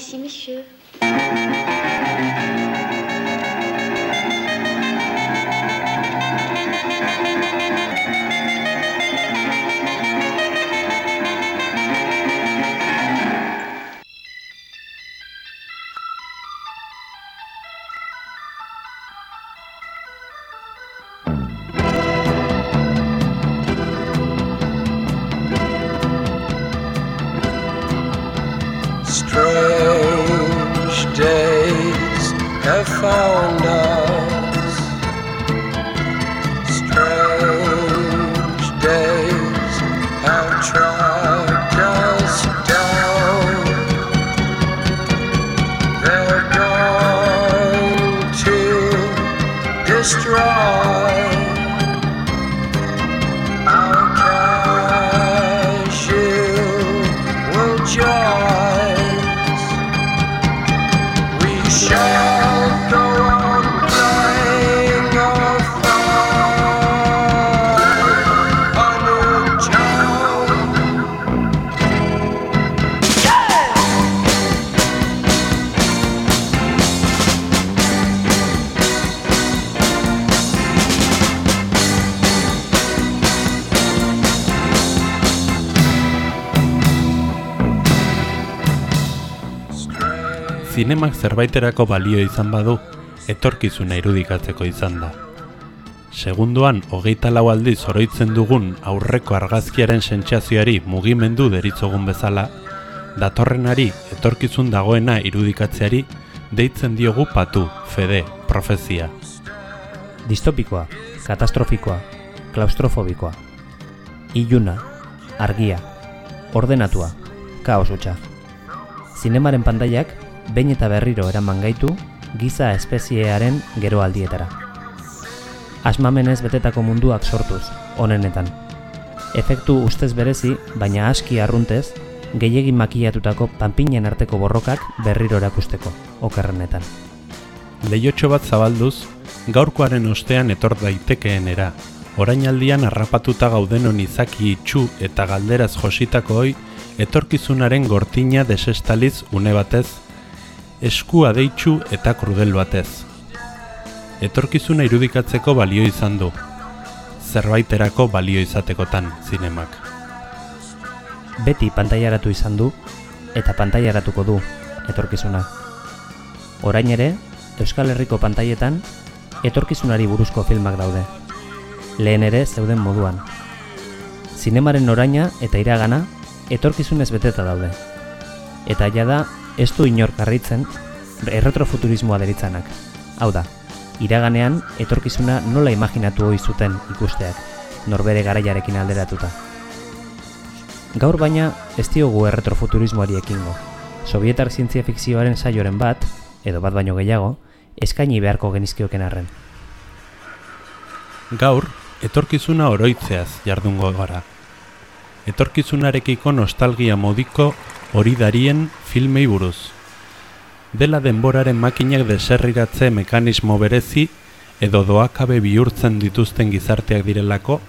Merci, monsieur. Zinemak zerbaiterako balio izan badu, etorkizuna irudikatzeko izan da. Segunduan, hogeita lau aldiz oroitzen dugun aurreko argazkiaren sentsazioari mugimendu deritzogun bezala, datorrenari etorkizun dagoena irudikatzeari deitzen diogu patu, fede, profezia. Distopikoa, katastrofikoa, klaustrofobikoa. Iluna, argia, ordenatua, kaos hutsa. Zinemaren pantailak behin eta berriro eraman gaitu giza espeziearen geroaldietara. Asmamenez betetako munduak sortuz, onenetan. Efektu ustez berezi, baina aski arruntez, gehiegi makilatutako panpinen arteko borrokak berriro erakusteko, okerrenetan. Lehiotxo bat zabalduz, gaurkoaren ostean etor daitekeenera, orainaldian harrapatuta gaudenon izaki itxu eta galderaz jositako hoi, etorkizunaren gortina desestaliz une batez, eskua deitxu eta krudel batez. Etorkizuna irudikatzeko balio izan du, zerbaiterako balio izatekotan zinemak. Beti pantailaratu izan du eta pantailaratuko du etorkizuna. Orain ere, Euskal Herriko pantailetan etorkizunari buruzko filmak daude. Lehen ere zeuden moduan. Zinemaren oraina eta iragana etorkizunez beteta daude. Eta jada ez du inor karritzen erretrofuturismoa deritzanak. Hau da, iraganean etorkizuna nola imaginatu ohi zuten ikusteak, norbere garaiarekin alderatuta. Gaur baina ez diogu erretrofuturismoari ekingo. Sovietar zientzia fikzioaren saioren bat, edo bat baino gehiago, eskaini beharko genizkioken arren. Gaur, etorkizuna oroitzeaz jardungo gara. Etorkizunarekiko nostalgia modiko hori darien filmei buruz. Dela denboraren makinak deserriratze mekanismo berezi edo doakabe bihurtzen dituzten gizarteak direlako,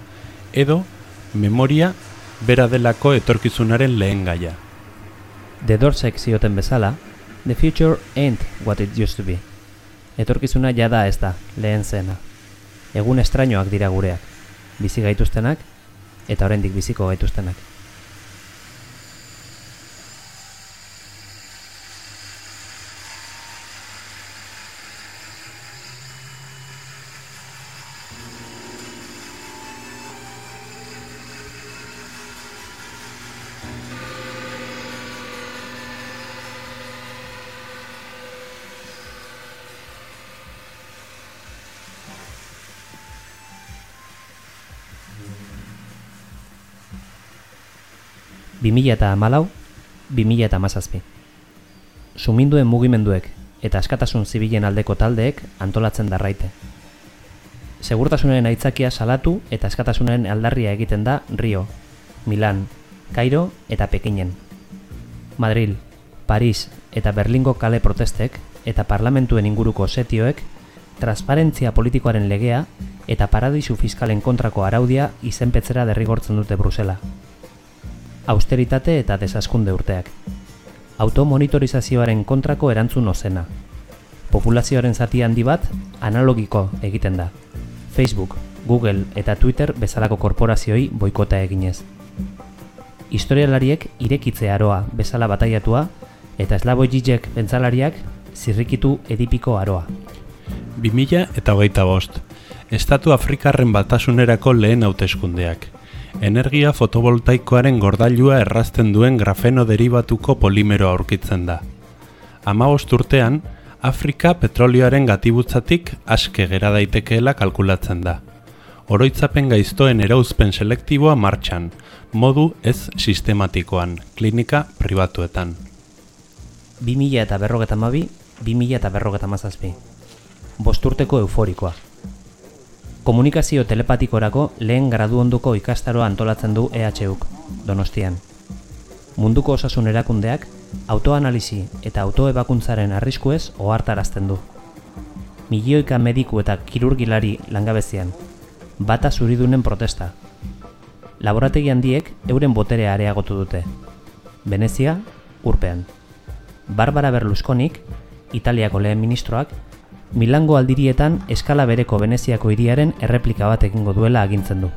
edo memoria bera delako etorkizunaren lehen gaia. The Doorsek zioten bezala, The future ain't what it used to be. Etorkizuna jada ez da, lehen zena. Egun estrainoak dira gureak, bizi gaituztenak eta oraindik biziko gaituztenak. Bi mila eta hamalau, bi mila eta hamazazpi. Suminduen mugimenduek eta askatasun zibilen aldeko taldeek antolatzen darraite. Segurtasunaren aitzakia salatu eta askatasunaren aldarria egiten da Rio, Milan, Kairo eta Pekinen. Madril, Paris eta Berlingo kale protestek eta parlamentuen inguruko setioek transparentzia politikoaren legea eta paradisu fiskalen kontrako araudia izenpetzera derrigortzen dute Brusela. Austeritate eta desaskunde urteak. automonitorizazioaren kontrako erantzun ozena. Populazioaren zati handi bat analogiko egiten da. Facebook, Google eta Twitter bezalako korporazioei boikota eginez. Historialariek irekitze aroa bezala bataiatua eta Slavoj Žižek bentzalariak zirrikitu edipiko aroa. 2000 eta hogeita bost. Estatu Afrikarren batasunerako lehen hauteskundeak. Energia fotovoltaikoaren gordailua errazten duen grafeno derivatuko polimero aurkitzen da. Hamabost urtean, Afrika petrolioaren gatibutzatik aske gera daitekeela kalkulatzen da. Oroitzapen gaiztoen erauzpen selektiboa martxan, modu ez sistematikoan, klinika pribatuetan. 2000 eta berrogeta mabi, 2000 eta berrogeta mazazpi. Bosturteko euforikoa. Komunikazio telepatikorako lehen graduonduko ikastaroa antolatzen du EHUk, donostian. Munduko osasun erakundeak, autoanalizi eta autoebakuntzaren arriskuez ohartarazten du. Milioika mediku eta kirurgilari langabezian, bata zuridunen protesta. Laborategi handiek euren boterea areagotu dute. Venezia, urpean. Barbara Berlusconik, Italiako lehen ministroak, Milango aldirietan eskala bereko Veneziako hiriaren erreplika bat egingo duela agintzen du.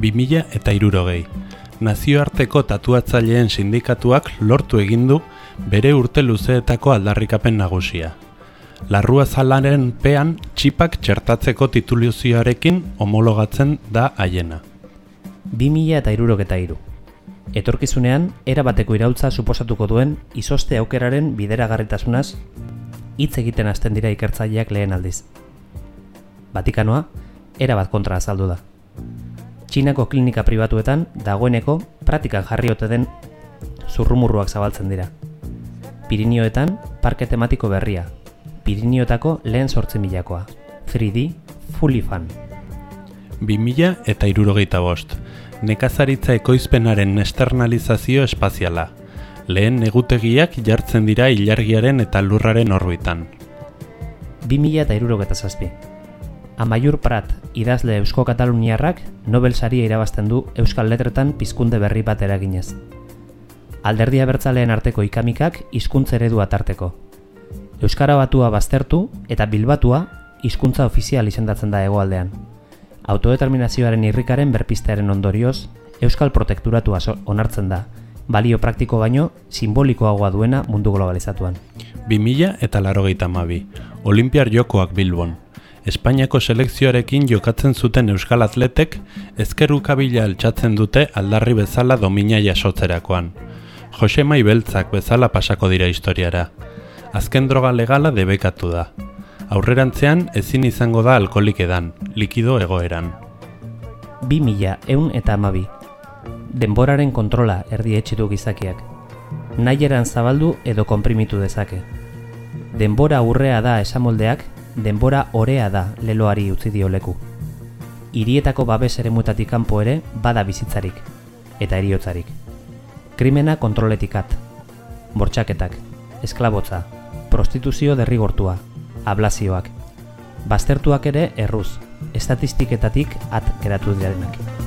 2000 eta irurogei. Nazioarteko tatuatzaileen sindikatuak lortu egin du bere urte luzeetako aldarrikapen nagusia. Larrua zalaren pean txipak txertatzeko tituluzioarekin homologatzen da haiena. 2000 eta irurogeta iru. Etorkizunean, erabateko iraultza suposatuko duen izoste aukeraren bideragarritasunaz hitz egiten hasten dira ikertzaileak lehen aldiz. Vatikanoa, erabat kontra azaldu da. Txinako klinika pribatuetan dagoeneko praktikan jarri ote den zurrumurruak zabaltzen dira. Pirinioetan, parke tematiko berria. Pirinioetako lehen sortzen milakoa. 3D, fully fun. 2000 eta irurogeita bost. Nekazaritza ekoizpenaren esternalizazio espaziala. Lehen negutegiak jartzen dira ilargiaren eta lurraren orbitan. 2000 eta irurogeta. Amaiur Prat, idazle Eusko Kataluniarrak, Nobel saria irabazten du Euskal Letretan pizkunde berri bat eraginez. Alderdia bertzaleen arteko ikamikak hizkuntza eredua tarteko. Euskara batua baztertu eta bilbatua hizkuntza ofizial izendatzen da hegoaldean. Autodeterminazioaren irrikaren berpistearen ondorioz, Euskal protekturatua onartzen da, balio praktiko baino simbolikoagoa duena mundu globalizatuan. 2000 eta larogeita mabi. Olimpiar jokoak Bilbon. Espainiako selekzioarekin jokatzen zuten euskal atletek ezkerrukabila altxatzen dute aldarri bezala domina jasotzerakoan. Josema Ibeltzak bezala pasako dira historiara. Azken droga legala debekatu da. Aurrerantzean ezin izango da alkolik edan, likido egoeran. 2000 eun eta amabi. Denboraren kontrola erdi etxitu gizakiak. Nahieran zabaldu edo konprimitu dezake. Denbora urrea da esamoldeak, denbora orea da leloari utzi dio leku. Hirietako babes eremuetatik kanpo ere bada bizitzarik, eta eriotzarik. Krimena kontroletik at. Bortxaketak, esklabotza, prostituzio derrigortua, ablazioak. Baztertuak ere erruz, estatistiketatik at geratu direnak.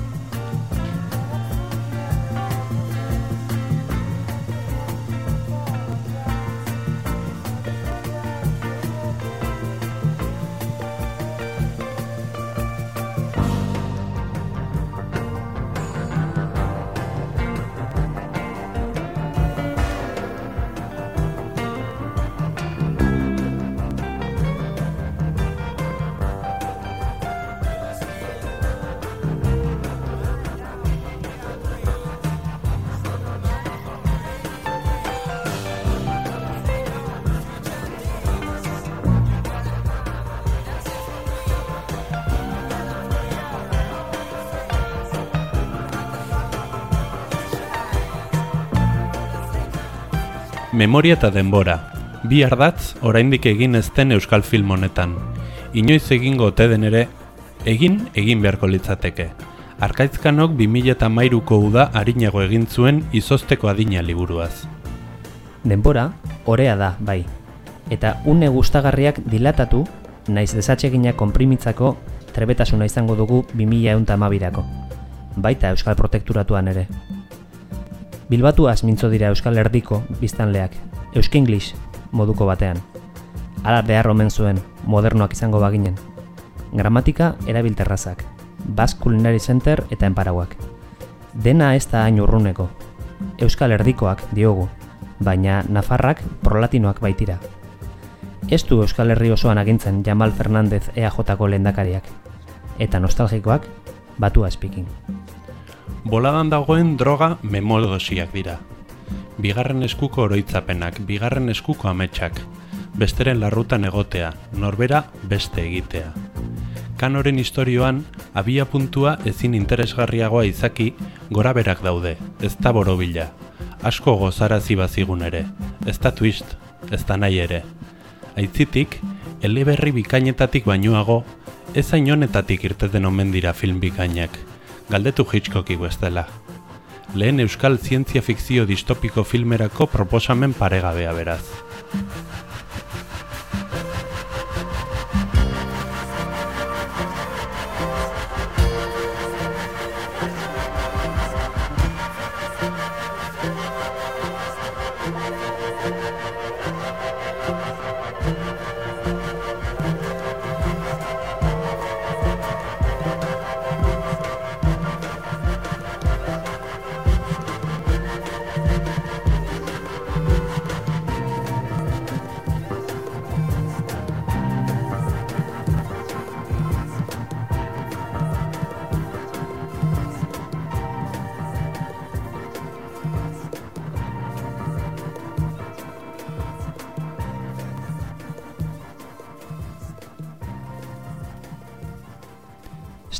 Memoria eta denbora. Bi ardatz oraindik egin ez den euskal film honetan. Inoiz egingo ote den ere, egin egin beharko litzateke. Arkaitzkanok 2013ko uda arinago egin zuen izosteko adina liburuaz. Denbora, orea da, bai. Eta une gustagarriak dilatatu, naiz desatxegina konprimitzako trebetasuna izango dugu 2000 Baita Euskal Protekturatuan ere. Bilbatuaz mintzo dira Euskal Erdiko biztanleak, Euskinglis moduko batean. Hala behar omen zuen, modernoak izango baginen. Gramatika erabilterrazak, Basque Culinary Center eta enparauak. Dena ez da hain urruneko. Euskal Erdikoak diogu, baina Nafarrak prolatinoak baitira. Ez du Euskal Herri osoan agintzen Jamal Fernandez EAJ-ko lehendakariak. Eta nostalgikoak, batua speaking. Boladan dagoen droga memodosiak dira. Bigarren eskuko oroitzapenak, bigarren eskuko ametsak, besteren larrutan egotea, norbera beste egitea. Kanoren historioan, abia puntua ezin interesgarriagoa izaki, gora berak daude, ez da borobila. Asko gozarazi bazigun ere, ez da twist, ez da nahi ere. Aitzitik, eleberri bikainetatik bainoago, ez hain honetatik irteten omen dira film bikainak. Galdetu Hitchcocki ez dela. Lehen euskal zientzia fikzio distopiko filmerako proposamen paregabea beraz.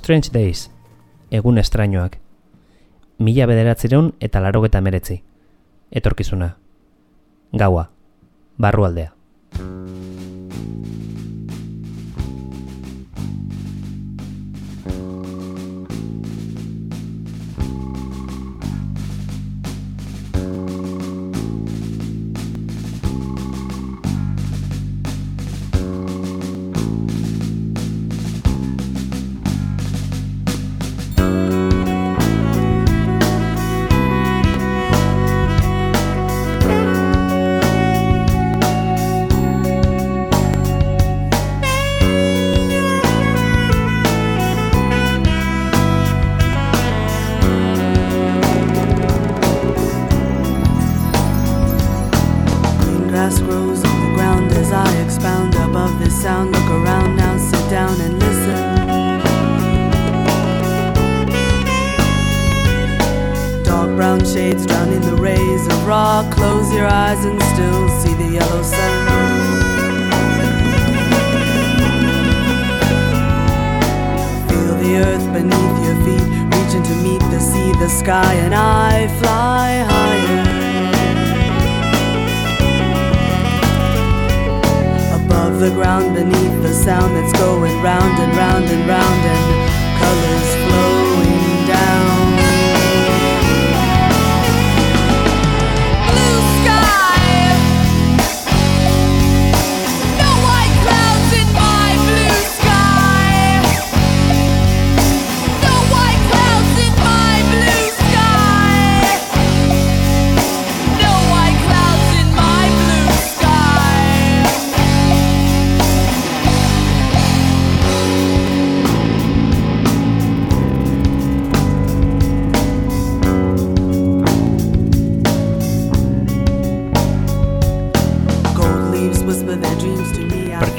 Strange Days, egun estrainoak. Mila bederatzireun eta larogeta meretzi. Etorkizuna. Gaua. Barrualdea.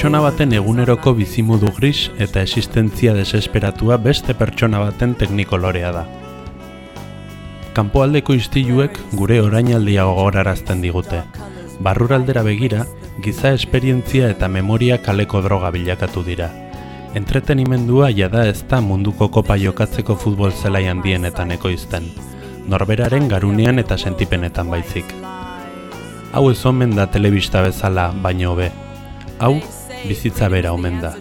Pertsona baten eguneroko bizimodu gris eta existentzia desesperatua beste pertsona baten teknikolorea da. Kanpoaldeko istiluek gure orainaldia gogorarazten digute. Barruraldera begira, giza esperientzia eta memoria kaleko droga bilakatu dira. Entretenimendua jada ez da munduko kopa jokatzeko futbol zelai handienetan ekoizten. Norberaren garunean eta sentipenetan baizik. Hau ez omen da telebista bezala, baino hobe. Hau, bizitza bera omen da.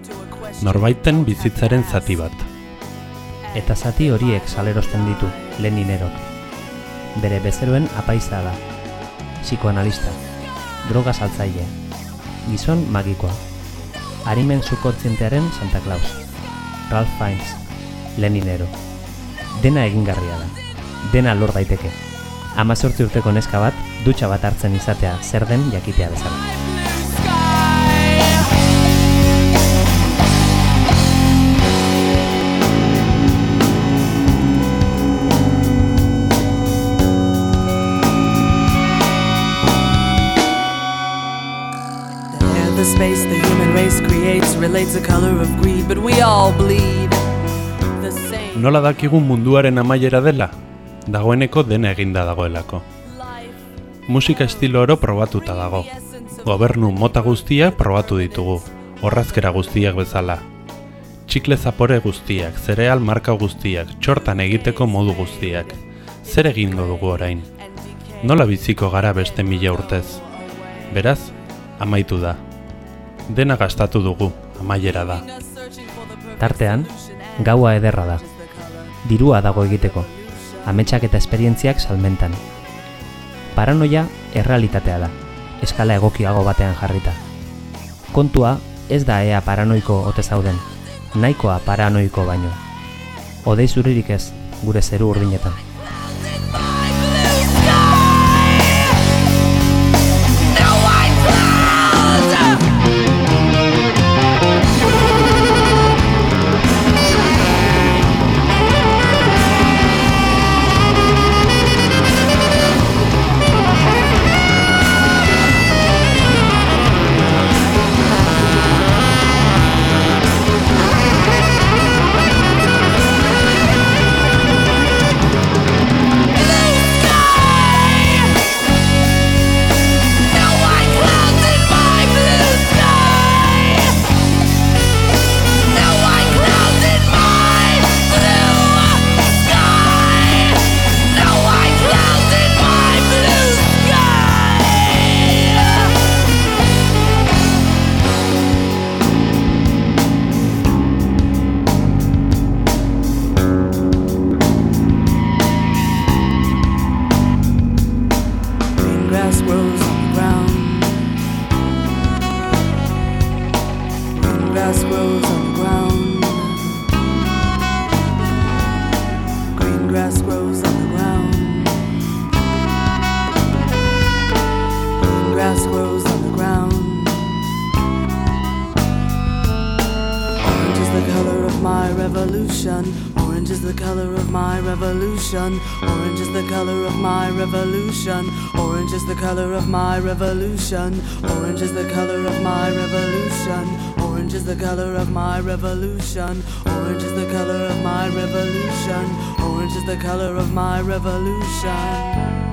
Norbaiten bizitzaren zati bat. Eta zati horiek salerosten ditu Leninerok. Bere bezeroen apaiza da. Psikoanalista. Droga saltzaile. Gizon magikoa. Arimen subkontzientearen Santa Claus. Ralph Fiennes. Leninero. Dena egingarria da. Dena lor daiteke. amazortzi urteko neska bat dutxa bat hartzen izatea zer den jakitea bezala. Space the human race creates relates a color of greed, but we all bleed the same. Nola dakigun munduaren amaiera dela? Dagoeneko dena eginda dagoelako. Musika estilo oro probatuta dago. Gobernu mota guztiak probatu ditugu, horrazkera guztiak bezala. Txikle zapore guztiak, zereal marka guztiak, txortan egiteko modu guztiak. Zer egingo dugu orain? Nola biziko gara beste mila urtez? Beraz, amaitu da. Dena gastatu dugu, amaiera da. Tartean, gaua ederra da. Dirua dago egiteko. Ametsak eta esperientziak salmentan. Paranoia errealitatea da. Eskala egokiago batean jarrita. Kontua ez da ea paranoiko ote zauden. Nahikoa paranoiko baino. Odei zuririk ez, gure zeru urdinetan. Revolution. Orange is the color of my revolution. Orange is the color of my revolution. Orange is the color of my revolution. Orange is the color of my revolution. Orange is the color of my revolution. Orange is the color of my revolution.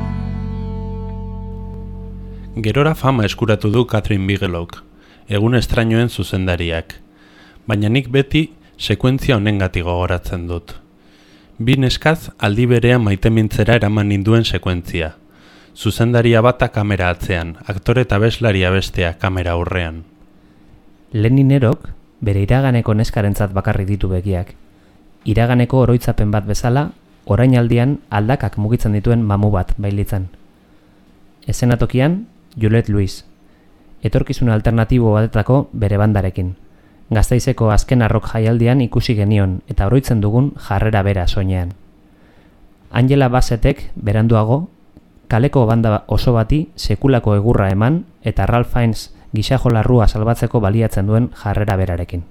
Gerora fama eskuratu du Catherine Bigelowk, egun estrainoen zuzendariak. Baina nik beti sekuentzia honengatik gogoratzen dut. Bi neskaz aldi berean maitemintzera eraman ninduen sekuentzia. Zuzendaria bata kamera atzean, aktore eta beslaria bestea kamera aurrean. Lenin erok, bere iraganeko neskarentzat bakarrik ditu begiak. Iraganeko oroitzapen bat bezala, orainaldian aldakak mugitzen dituen mamu bat bailitzan. Ezenatokian, Juliette Louis. Etorkizun alternatibo batetako bere bandarekin. Gaztaizeko azken arrok jaialdian ikusi genion eta oroitzen dugun jarrera bera soinean. Angela Bassetek beranduago kaleko banda oso bati sekulako egurra eman eta Ralph Fiennes gixajo larrua salbatzeko baliatzen duen jarrera berarekin.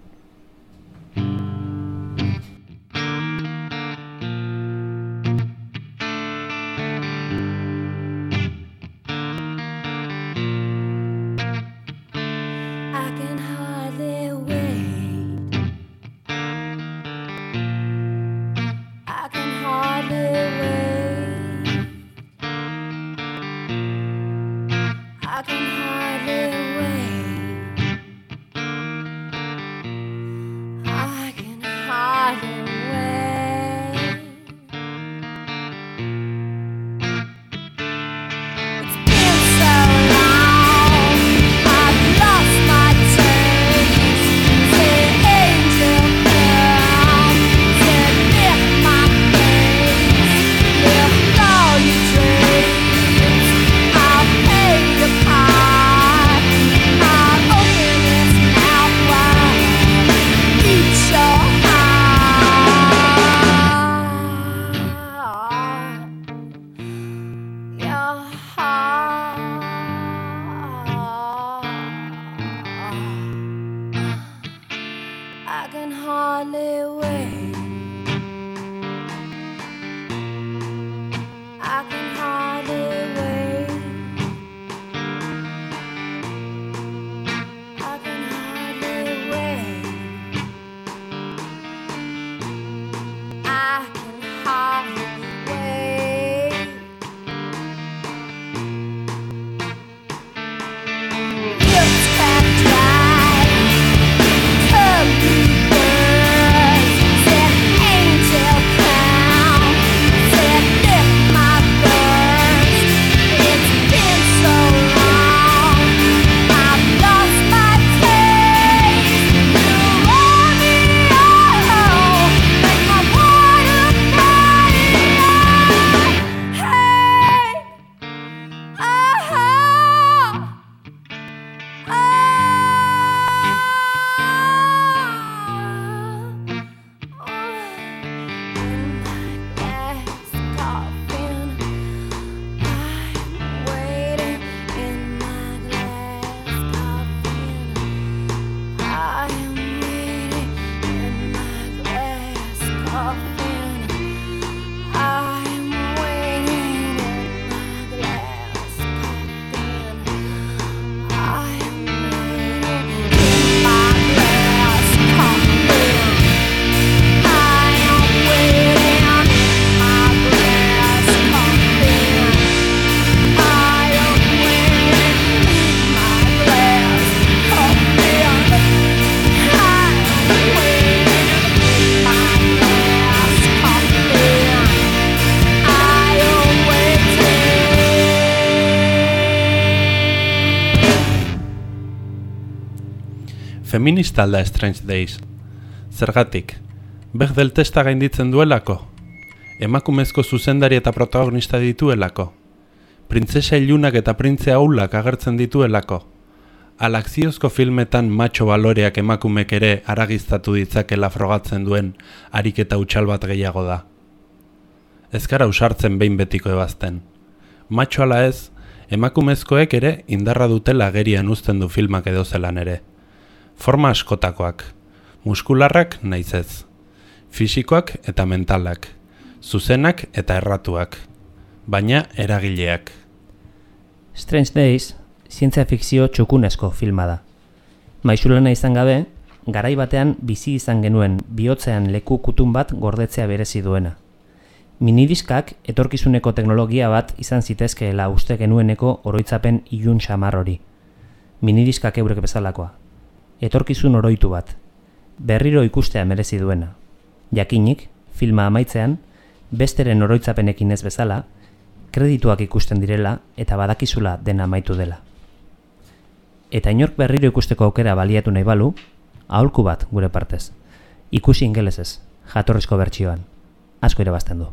Feminista alda Strange Days. Zergatik, Bechdel testa gainditzen duelako? Emakumezko zuzendari eta protagonista dituelako? Printzesa ilunak eta printze aulak agertzen dituelako? Alakziozko filmetan matxo baloreak emakumek ere aragiztatu ditzakela frogatzen duen ariketa utxal bat gehiago da. Ez gara usartzen behin betiko ebazten. Matxo ala ez, emakumezkoek ere indarra dutela agerian uzten du filmak edo zelan ere. Forma askotakoak, muskularrak naiz ez, fisikoak eta mentalak, zuzenak eta erratuak, baina eragileak. Strange Days zientzia fikzio txukunezko filma da. Maizulena izan gabe, garai batean bizi izan genuen bihotzean leku kutun bat gordetzea berezi duena. Minidiskak etorkizuneko teknologia bat izan zitezkeela uste genueneko oroitzapen ilun xamar hori. Minidiskak eurek bezalakoa. Etorkizun oroitu bat. Berriro ikustea merezi duena. Jakinik, filma amaitzean, besteren oroitzapenekin ez bezala, kredituak ikusten direla eta badakizula dena amaitu dela. Eta inork berriro ikusteko aukera baliatu nahi balu, aholku bat gure partez. Ikusi ingelesez, jatorrizko bertsioan. Asko irabazten du.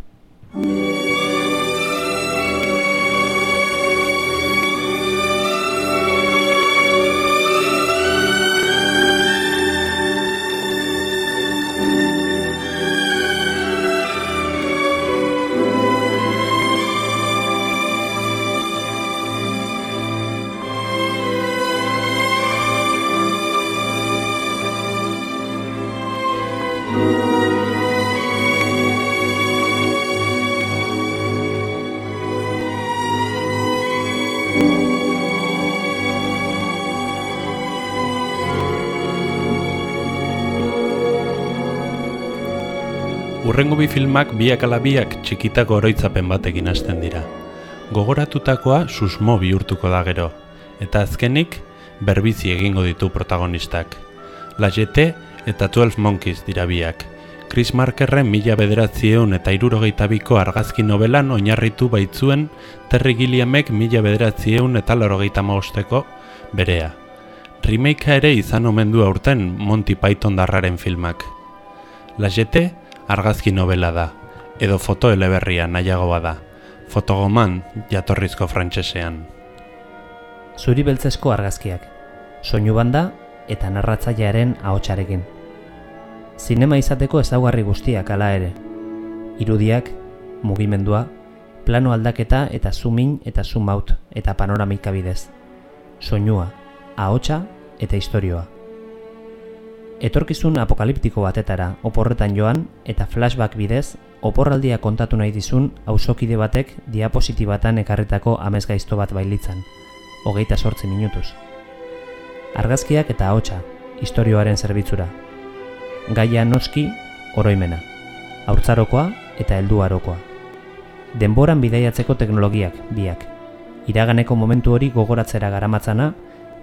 Urrengo bi filmak biak ala biak txikitako oroitzapen batekin hasten dira. Gogoratutakoa susmo bihurtuko da gero, eta azkenik berbizi egingo ditu protagonistak. La Jetée eta 12 Monkeys dira biak. Chris Markerren mila bederatzieun eta irurogeita biko argazki novelan oinarritu baitzuen Terry Gilliamek mila bederatzieun eta laurogeita maosteko berea. Remakea ere izan omen du aurten Monty Python darraren filmak. La Jetée argazki novela da, edo foto eleberria nahiago bada, fotogoman jatorrizko frantsesean. Zuri beltzezko argazkiak, soinu banda eta narratzailearen ahotsarekin. Zinema izateko ezaugarri guztiak hala ere. Irudiak, mugimendua, plano aldaketa eta zoom-in eta zoom-out eta panoramika bidez. Soinua, ahotsa eta istorioa. Etorkizun apokaliptiko batetara oporretan joan eta flashback bidez oporraldia kontatu nahi dizun auzokide batek diapositibatan ekarritako amezgaizto bat bailitzan, hogeita sortzi minutuz. Argazkiak eta ahotsa, istorioaren zerbitzura. Gaia noski, oroimena. Haurtzarokoa eta helduarokoa. Denboran bidaiatzeko teknologiak, biak. Iraganeko momentu hori gogoratzera garamatzana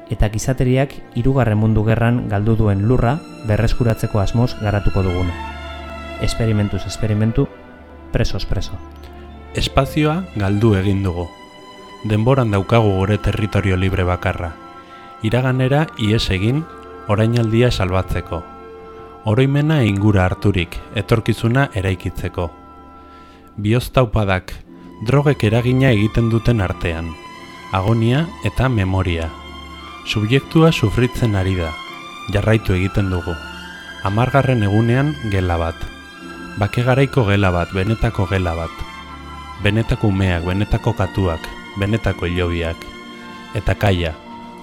eta gizateriak hirugarren mundu gerran galdu duen lurra berreskuratzeko asmoz garatuko duguna. Esperimentuz esperimentu, presos preso. Espazioa galdu egin dugu. Denboran daukagu gure territorio libre bakarra. Iraganera ies egin, orainaldia salbatzeko. Oroimena ingura harturik, etorkizuna eraikitzeko. Bioztaupadak, drogek eragina egiten duten artean. Agonia eta memoria. Subjektua sufritzen ari da. Jarraitu egiten dugu. Amargarren egunean gela bat. Bake garaiko gela bat, benetako gela bat. Benetako umeak, benetako katuak, benetako ilobiak. Eta kaia,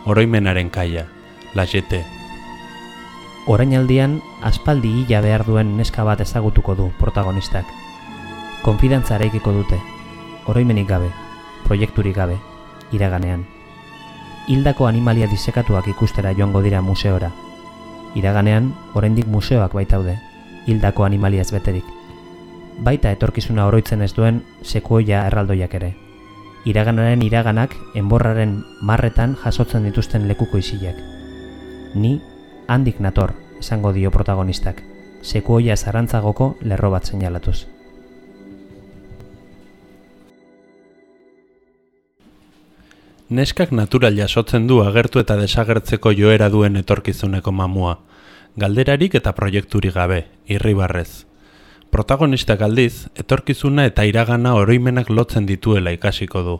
oroimenaren kaia, lajete. Orainaldian aspaldi hila behar duen neska bat ezagutuko du protagonistak. Konfidantza eraikiko dute, oroimenik gabe, proiekturik gabe, iraganean. Hildako animalia disekatuak ikustera joango dira museora. Iraganean, oraindik museoak baitaude, hildako animaliaz beterik. Baita etorkizuna oroitzen ez duen sekuoia erraldoiak ere. Iraganaren iraganak enborraren marretan jasotzen dituzten lekuko isilak. Ni handik nator, esango dio protagonistak, sekuoia zarantzagoko lerro bat seinalatuz. Neskak natural jasotzen du agertu eta desagertzeko joera duen etorkizuneko mamua. Galderarik eta proiekturik gabe, irribarrez. Protagonistak aldiz, etorkizuna eta iragana oroimenak lotzen dituela ikasiko du.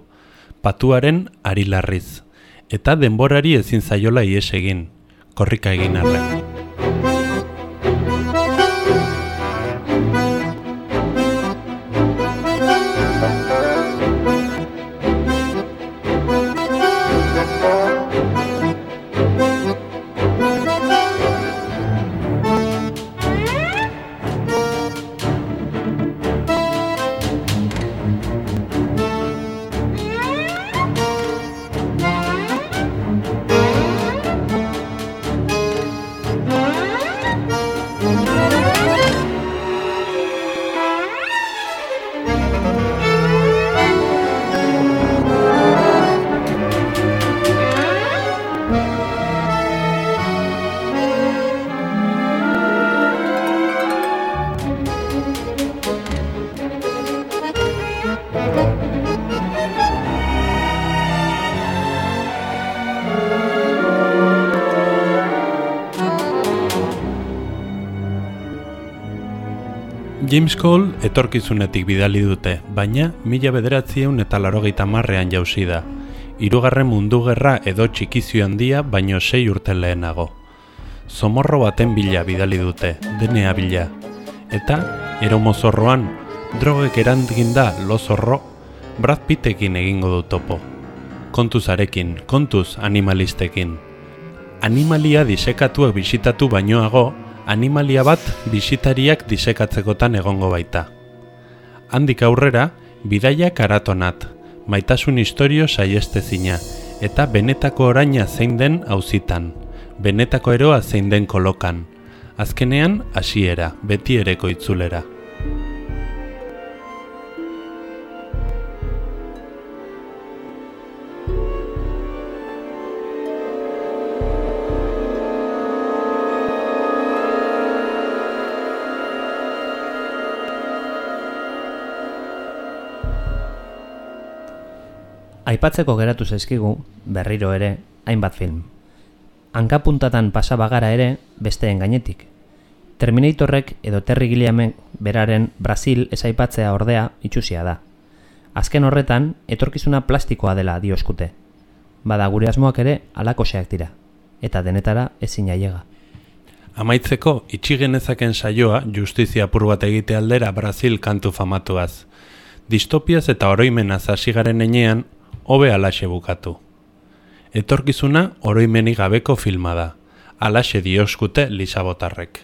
Patuaren ari larriz. Eta denborari ezin zaiola ies egin. Korrika egin arren. James Cole etorkizunetik bidali dute, baina mila bederatzieun eta larogeita marrean jauzi da. Hirugarren mundu gerra edo txikizio handia, baino sei urte lehenago. Zomorro baten bila bidali dute, denea bila. Eta, eromozorroan, drogek erandgin da lozorro, Brad Pittekin egingo du topo. Kontuzarekin, kontuz animalistekin. Animalia disekatuak bisitatu bainoago, animalia bat bisitariak disekatzekotan egongo baita. Handik aurrera, bidaia karatonat, maitasun historio saiestezina, eta benetako oraina zein den auzitan, benetako eroa zein den kolokan, azkenean hasiera, beti ereko itzulera. Aipatzeko geratu zaizkigu, berriro ere, hainbat film. Hankapuntatan pasa bagara ere, besteen gainetik. Terminatorrek edo Terry Gilliamen beraren Brasil ezaipatzea ordea itxusia da. Azken horretan, etorkizuna plastikoa dela dioskute. Bada gure asmoak ere alakoseak dira, eta denetara ezin ailega. Amaitzeko, itxigenezaken saioa justizia apur bat egite aldera Brasil kantu famatuaz. Distopiaz eta oroimenaz hasi garen enean, hobe alaxe bukatu. Etorkizuna oroimenik gabeko filma da. alaxe dioskute lisabotarrek.